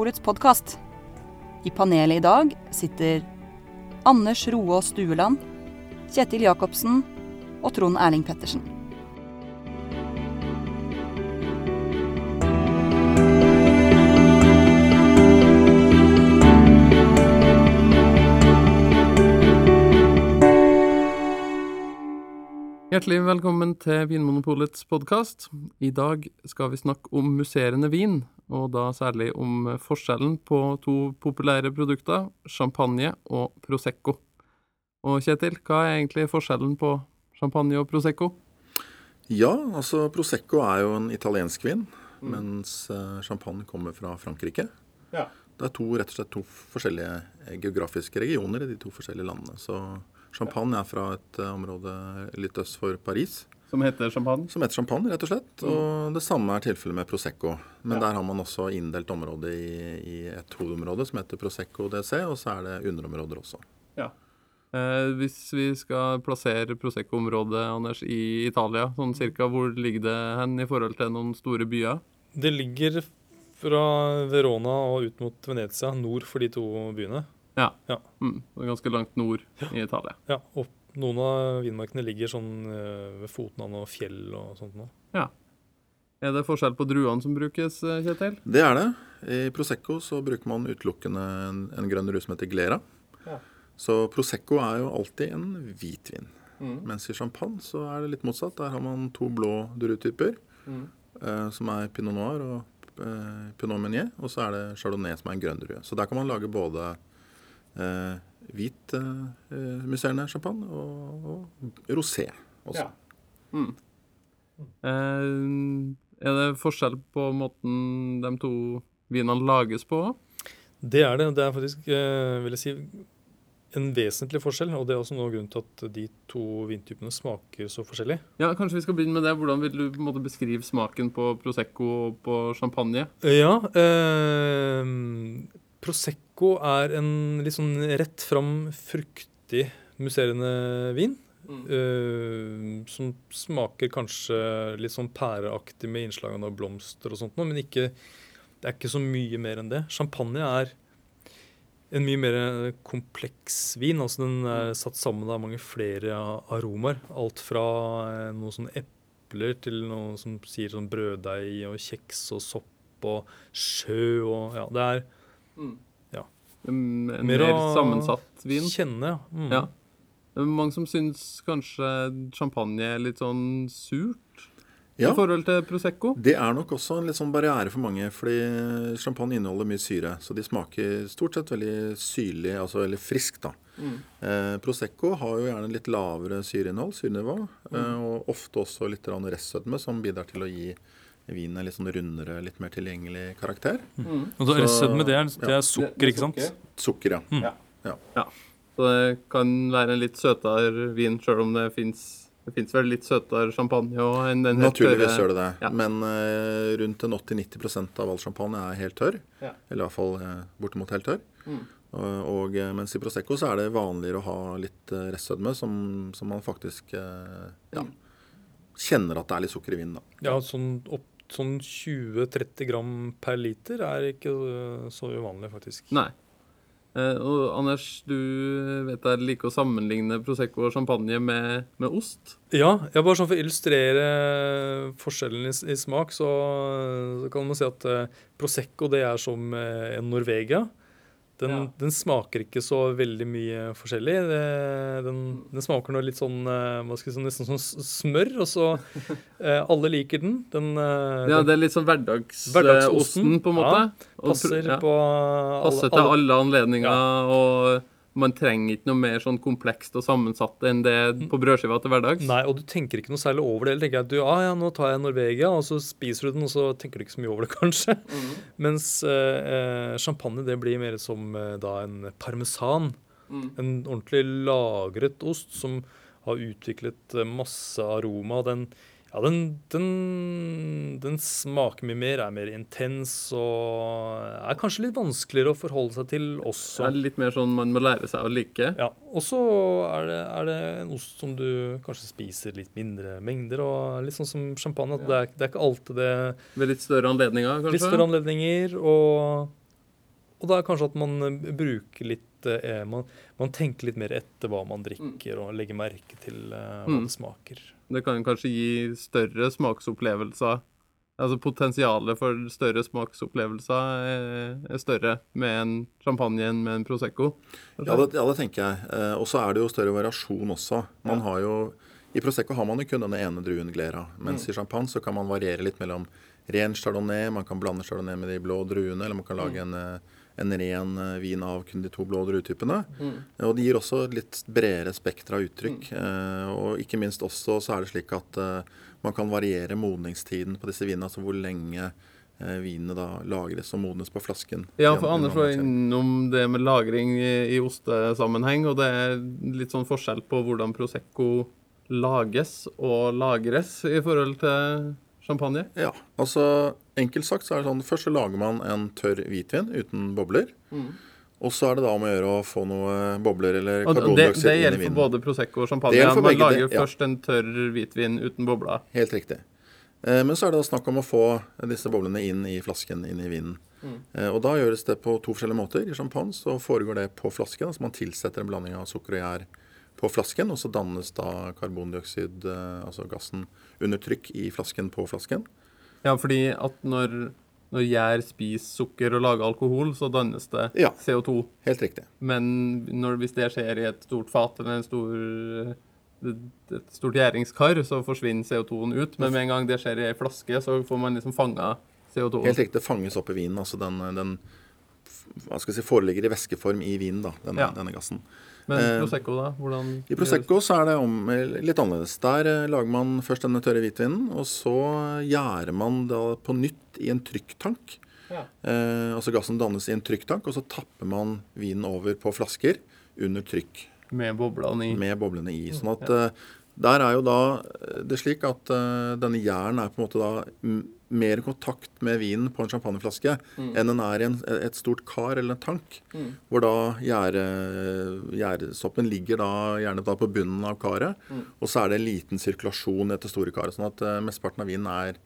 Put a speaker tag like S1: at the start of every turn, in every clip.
S1: Vinmonopolets podkast. I panelet i dag sitter Anders Roaas Stueland, Kjetil Jacobsen og Trond Erling Pettersen.
S2: Hjertelig velkommen til Vinmonopolets podkast. I dag skal vi snakke om musserende vin, og da særlig om forskjellen på to populære produkter, champagne og prosecco. Og Kjetil, hva er egentlig forskjellen på champagne og prosecco?
S3: Ja, altså prosecco er jo en italiensk vin, mens eh, champagne kommer fra Frankrike.
S2: Ja.
S3: Det er to, rett og slett to forskjellige eh, geografiske regioner i de to forskjellige landene. Så champagne er fra et eh, område litt øst for Paris,
S2: Som heter champagne?
S3: som heter champagne, rett og slett. Og det samme er tilfellet med prosecco. Men
S2: Ja.
S3: der har man også inndelt området i, i et hovedområde som heter prosecco DC, og så er det underområder også.
S2: Ja. Eh, hvis vi skal plassere Prosecco-området, Anders, i Italia, sånn cirka, hvor ligger det hen i forhold til noen store byer?
S4: Det ligger fra Verona og ut mot Venezia, nord for de to byene.
S2: Ja. ja. Mm, ganske langt nord i Italia.
S4: Ja, og noen av vinmarkene ligger sånn eh, ved foten av noe fjell og sånt nå.
S2: Er det forskjell på druene som brukes, eh, Kjetil?
S3: Det er det. I prosecco så bruker man utelukkende en, en grønn rus som heter glera.
S4: Ja.
S3: Så prosecco er jo alltid en hvitvin.
S2: Mm.
S3: Mens i champagne så er det litt motsatt. Der har man to blå druetyper,
S2: Mm.
S3: eh, som er pinot noir og eh, pinot meunier. Og så er det chardonnay, som er en grønn drue. Så der kan man lage både eh, hvit uh, eh, musserende champagne og, og rosé også.
S2: Ja. Mm. Uh, er det forskjell på måten de to vinene lages på?
S4: Det er det. Det er faktisk, uh, vil jeg si, en vesentlig forskjell. Og det er også noe av grunnen til at de to vintypene smaker så forskjellig.
S2: Ja, Kanskje vi skal begynne med det. Hvordan vil du på en måte beskrive smaken på Prosecco og på champagne?
S4: Ja. Eh, Prosecco er en litt sånn rett fram, fruktig, musserende vin. eh, som smaker kanskje litt sånn pæreaktig med innslag av blomster og sånt noe, men ikke, det er ikke så mye mer enn det. Champagne er en mye mer kompleks vin. altså Den er satt sammen av mange flere aromaer. Alt fra noen noe sånn epler til noe som sier sånn brøddeig og kjeks og sopp og sjø og Ja, det er Ja.
S2: En, en
S4: Mer
S2: mer, sammensatt vin?
S4: kjenne, ja. Mm.
S2: Ja. Det er mange som syns kanskje champagne er litt sånn surt
S3: Ja.
S2: i forhold til Prosecco.
S3: Det er nok også en litt sånn barriere for mange, fordi champagne inneholder mye syre. Så de smaker stort sett veldig syrlig, altså veldig friskt, da. Eh, Prosecco har jo gjerne litt lavere syreinnhold, syrenivå, eh, og ofte også litt restsødme, som bidrar til å gi vinen er litt sånn rundere, litt mer tilgjengelig karakter.
S4: Og så
S3: Så-
S4: Restsødme, det, er- det er sukker, ikke sant?
S3: Sukker, ja.
S4: Mm.
S2: Så det kan være en litt søtere vin, sjøl om det fins det finnes vel litt søtere champagne òg enn den helt
S3: Naturligvis
S2: tørre-
S3: gjør det det.
S2: Ja.
S3: Men uh, rundt 80-90% av all champagne er helt tørr.
S2: Ja.
S3: Eller i hvert fall eh, bortimot helt tørr.
S2: Mm.
S3: Uh, og eh, mens i Prosecco så er det vanligere å ha litt uh, restsødme, som, som man faktisk uh, ja,
S2: Mm.
S3: kjenner at det er litt sukker i vinen. da.
S4: Ja, sånn, opp, sånn 20-30 gram per liter er ikke så uvanlig, faktisk.
S2: Nei. Eh, og Anders, du vet jeg liker å sammenligne Prosecco og champagne med, med ost.
S4: Ja, jeg bare sånn for å illustrere forskjellen i, i smak, så, så kan man si at eh, Prosecco det er som eh, en Norvegia. Den,
S2: Ja.
S4: den smaker ikke så veldig mye forskjellig. Det, den, den smaker noe litt sånn eh, hva skal jeg si, nesten sånn smør, og så eh, Alle liker den. Den, eh,
S2: Ja,
S4: den
S2: Det er litt sånn hverdagsosten,
S4: Hverdagsosten,
S2: på en måte. Ja,
S4: passer
S2: ja.
S4: på alle,
S2: Passer til alle anledninger, og man trenger ikke noe mer sånn komplekst og sammensatt enn det på brødskiva til hverdags.
S4: Nei, og du tenker ikke noe særlig over det. Eller tenker at du, ah, ja, nå tar jeg Norvegia, og så spiser du den, og så tenker du ikke så mye over det, kanskje.
S2: Mhm.
S4: Mens eh, champagne det blir mer som da en parmesan.
S2: Mm.
S4: En ordentlig lagret ost som har utviklet eh, masse aroma. Den, ja, den, den, den smaker mye mer, er mer intens og er kanskje litt vanskeligere å forholde seg til også.
S2: Det er litt mer sånn man må lære seg å like.
S4: Ja, Og så er det, er det en ost som du kanskje spiser litt mindre mengder. og Litt sånn som champagne. at det, er, det er ikke alltid det
S2: Ved litt større anledninger, kanskje.
S4: Litt større anledninger. Og og det er kanskje at man bruker litt eh, man, man tenker litt mer etter hva man drikker, og legger merke til uh, hva
S2: Mm.
S4: det smaker.
S2: Det kan kanskje gi større smaksopplevelser. Altså potensialet for større smaksopplevelser er, er større med en champagne enn med en Prosecco.
S3: Ja, det, ja, det tenker jeg. Eh, og så er det jo større variasjon også. Man har jo, I Prosecco har man jo kun denne ene druen Glera. Mens i champagne så kan man variere litt mellom ren chardonnay, man kan blande chardonnay med de blå druene, eller man kan lage en, eh, en ren eh, vin av kun de to blå druetypene. Mm. Og det gir også litt bredere spekter av uttrykk. Eh, og ikke minst også så er det slik at eh, man kan variere modningstiden på disse vinene, altså hvor lenge vinene da lagres og modnes på flasken.
S2: Ja, for Anders var innom det med lagring i, i ostesammenheng, og det er litt sånn forskjell på hvordan Prosecco lages og lagres i forhold til champagne.
S3: Ja, altså enkelt sagt så er det sånn Først så lager man en tørr hvitvin uten bobler. Og så er det da om å gjøre å få noe bobler eller
S2: det,
S3: karbondioksid
S2: det
S3: inn i
S2: gjelder for både Prosecco og champagne.
S3: Det
S2: Man
S3: begge
S2: lager
S3: det, ja.
S2: først en tørr hvitvin uten bobler.
S3: Helt riktig. Eh, Men så er det da snakk om å få disse boblene inn i flasken, inn i vinen. Eh, Og da gjøres det på to forskjellige måter. I champagne så foregår det på flasken. Altså man tilsetter en blanding av sukker og gjær på flasken, og så dannes da karbondioksid, eh, altså gassen, under trykk i flasken på flasken.
S2: Ja, fordi at når, når gjær spiser sukker og lager alkohol, så dannes det
S3: Ja.
S2: CO2.
S3: Helt riktig.
S2: Men når, hvis det skjer i et stort fat eller en stor, et stort gjæringskar, så forsvinner CO2-en ut. Men med en gang det skjer i ei flaske, så får man liksom fanga CO2-en.
S3: Helt riktig. Det fanges opp i vinen. altså den, den si, foreligger i væskeform i vinen, da, denne,
S2: Ja.
S3: denne gassen.
S2: Men
S3: i
S2: Prosecco, da? Hvordan
S3: I Prosecco så er det om, litt annerledes. Der eh, lager man først denne tørre hvitvinen, og så gjærer man da på nytt i en trykktank.
S2: Ja.
S3: Eh, altså gassen dannes i en trykktank, og så tapper man vinen over på flasker under trykk
S2: Med boblene i.
S3: med boblene i. Sånn at eh, der er jo da eh, det slik at uh, denne gjæren er på en måte da mer i kontakt med vinen på en champagneflaske enn den er i en, et stort kar eller en tank. Hvor da gjærsoppen ligger da gjerne da på bunnen av karet. Og så er det en liten sirkulasjon i dette store karet. Sånn at uh, mesteparten av vinen er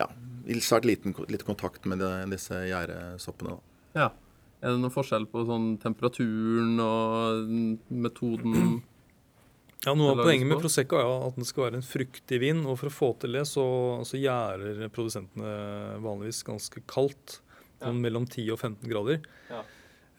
S3: ja, i svært liten, lite kontakt med de, disse gjæresoppene.
S2: Ja. Er det noen forskjell på sånn temperaturen og metoden?
S4: Ja, Noe av poenget med. Prosecco er jo at den skal være en fruktig vin. Og for å få til det, så, så gjærer produsentene vanligvis ganske kaldt. Ja. mellom 10 og 15 grader.
S2: Ja.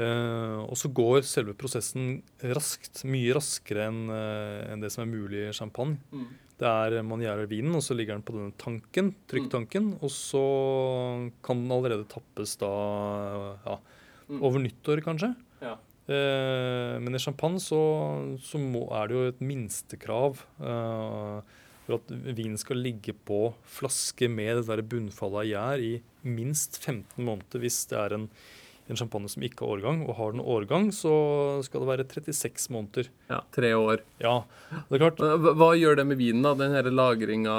S4: Uh, og så går selve prosessen raskt. Mye raskere enn uh, en det som er mulig i champagne. Det er Man gjærer vinen, og så ligger den på denne tanken, trykktanken. Og så kan den allerede tappes da ja, over nyttår, kanskje.
S2: Ja.
S4: Eh, men i champagne så, så må, er det jo et minstekrav eh, for at vinen skal ligge på flaske med det der bunnfallet av gjær i minst 15 måneder hvis det er en, en champagne som ikke har årgang. Og har den årgang, så skal det være 36 måneder.
S2: ja, tre år.
S4: Ja, det er klart.
S2: Hva, gjør det med vinen, da? Den lagringa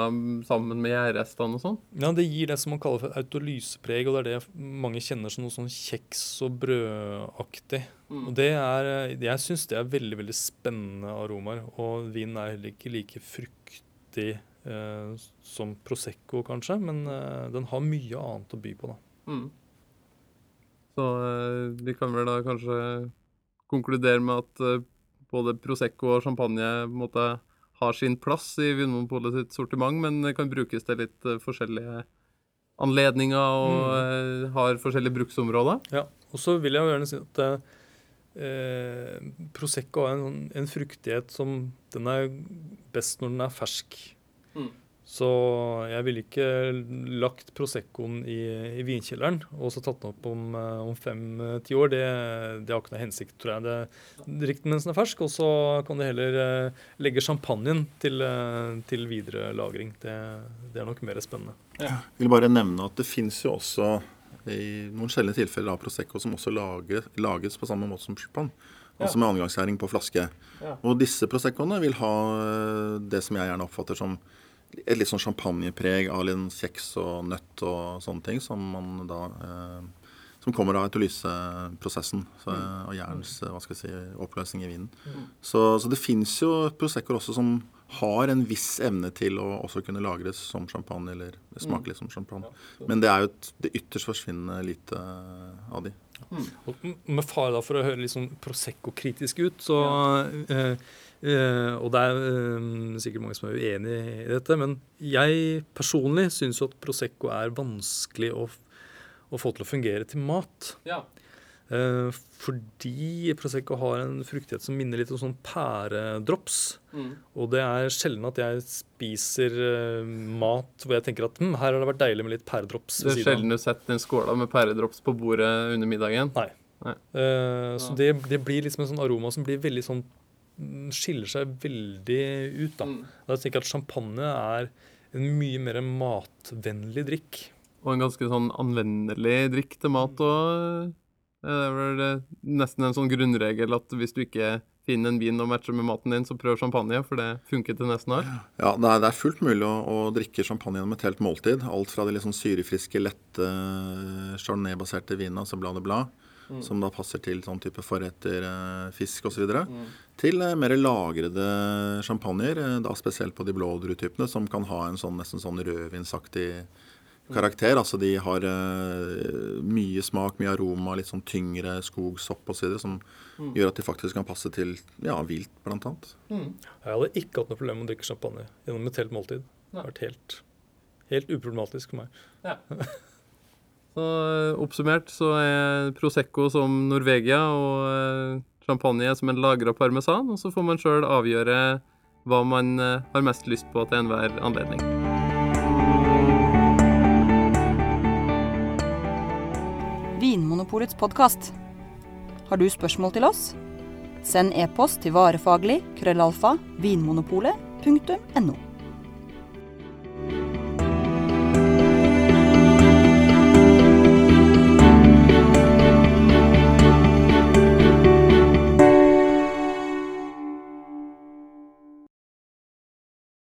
S2: sammen med gjærrestene og sånn?
S4: Ja, Det gir det som man kaller for autolysepreg, og det er det mange kjenner som noe sånn kjeks og brødaktig. Og det er, Jeg syns det er veldig veldig spennende aromaer. Og vinen er heller ikke like fruktig eh, som Prosecco, kanskje, men eh, den har mye annet å by på. da.
S2: Mm. Så eh, vi kan vel da kanskje konkludere med at eh, både Prosecco og champagne måtte en måte har sin plass i Vinmonopolet sitt sortiment, men kan brukes til litt eh, forskjellige anledninger og mm. har forskjellige bruksområder.
S4: Ja, Og så vil jeg jo gjerne si at eh, Prosecco har en, sånn- en fruktighet som den er best når den er fersk.
S2: Mm.
S4: Så jeg ville ikke lagt Proseccoen i, i vinkjelleren og så tatt den opp om, eh, om fem-ti år. Det, det har ikke noe hensikt, tror jeg. Det Drikk den mens den er fersk, og så kan du heller eh, legge champagnen til, eh, til videre lagring. Det, det er nok mer spennende.
S3: Jeg vil bare nevne at det fins jo også i noen sjeldne tilfeller av Prosecco som også lages, lages på samme måte som champagne. Altså med annengangsgjæring på flaske.
S2: Ja.
S3: Og disse Proseccoene vil ha eh, det som jeg gjerne oppfatter som et litt sånn champagnepreg av litt kjeks og nøtt og sånne ting, som man da eh, som kommer av autolyseprosessen så, og jernens eh, hva skal jeg si, oppløsning i vinen. Så, så det fins jo Proseccoer også som har en viss evne til å også kunne lagres som champagne, eller smake litt som champagne. Men det er jo et, det ytterst forsvinnende lite av de.
S4: Og med fare da for å høre litt sånn Prosecco-kritisk ut, så eh, eh, Og det er eh, sikkert mange som er uenig i dette, men jeg personlig syns jo at Prosecco er vanskelig å, å få til å fungere til mat.
S2: Ja.
S4: Eh, fordi Prosecco har en fruktighet som minner litt om sånn pæredrops.
S2: Mm.
S4: Og det er sjelden at jeg spiser mat hvor jeg tenker at hm, her har det vært deilig med litt pæredrops.
S2: Det er sjelden du setter en skåla med pæredrops på bordet under middagen.
S4: Nei.
S2: Nei.
S4: Ja. så det, det blir liksom en sånn aroma som blir veldig sånn Skiller seg veldig ut, da.
S2: Mm.
S4: Jeg tenker at champagne er en mye mer matvennlig drikk.
S2: Og en ganske sånn anvendelig drikk til mat og Det er vel eh, nesten en sånn grunnregel at hvis du ikke finner en vin og matcher med maten din, så prøv champagne, for det funker til nesten alt.
S3: Ja, det er, det er fullt mulig å, å drikke champagne gjennom et helt måltid. Alt fra de sånn syrefriske, lette chardonnay-baserte vinene, altså blad de blad, som da passer til sånn type forretter, eh, fisk osv., mm. til eh, mer lagrede champagner, eh, da spesielt på de blå druetypene, som kan ha en sånn nesten sånn rødvinsaktig karakter. Altså de har uh, mye smak, mye aroma, litt sånn tyngre skog, sopp osv. Som gjør at de faktisk kan passe til ja, vilt, blant annet.
S4: Jeg hadde ikke hatt noe problem med å drikke champagne gjennom et helt måltid. Det har vært helt, helt uproblematisk for meg.
S2: Så eh, oppsummert så er Prosecco som Norvegia og eh, champagne som en lagra parmesan, og så får man sjøl avgjøre hva man eh, har mest lyst på til enhver anledning.
S1: Vinmonopolets podkast. Har du spørsmål til oss? Send e-post til varefaglig krøllalfa vinmonopolet.no.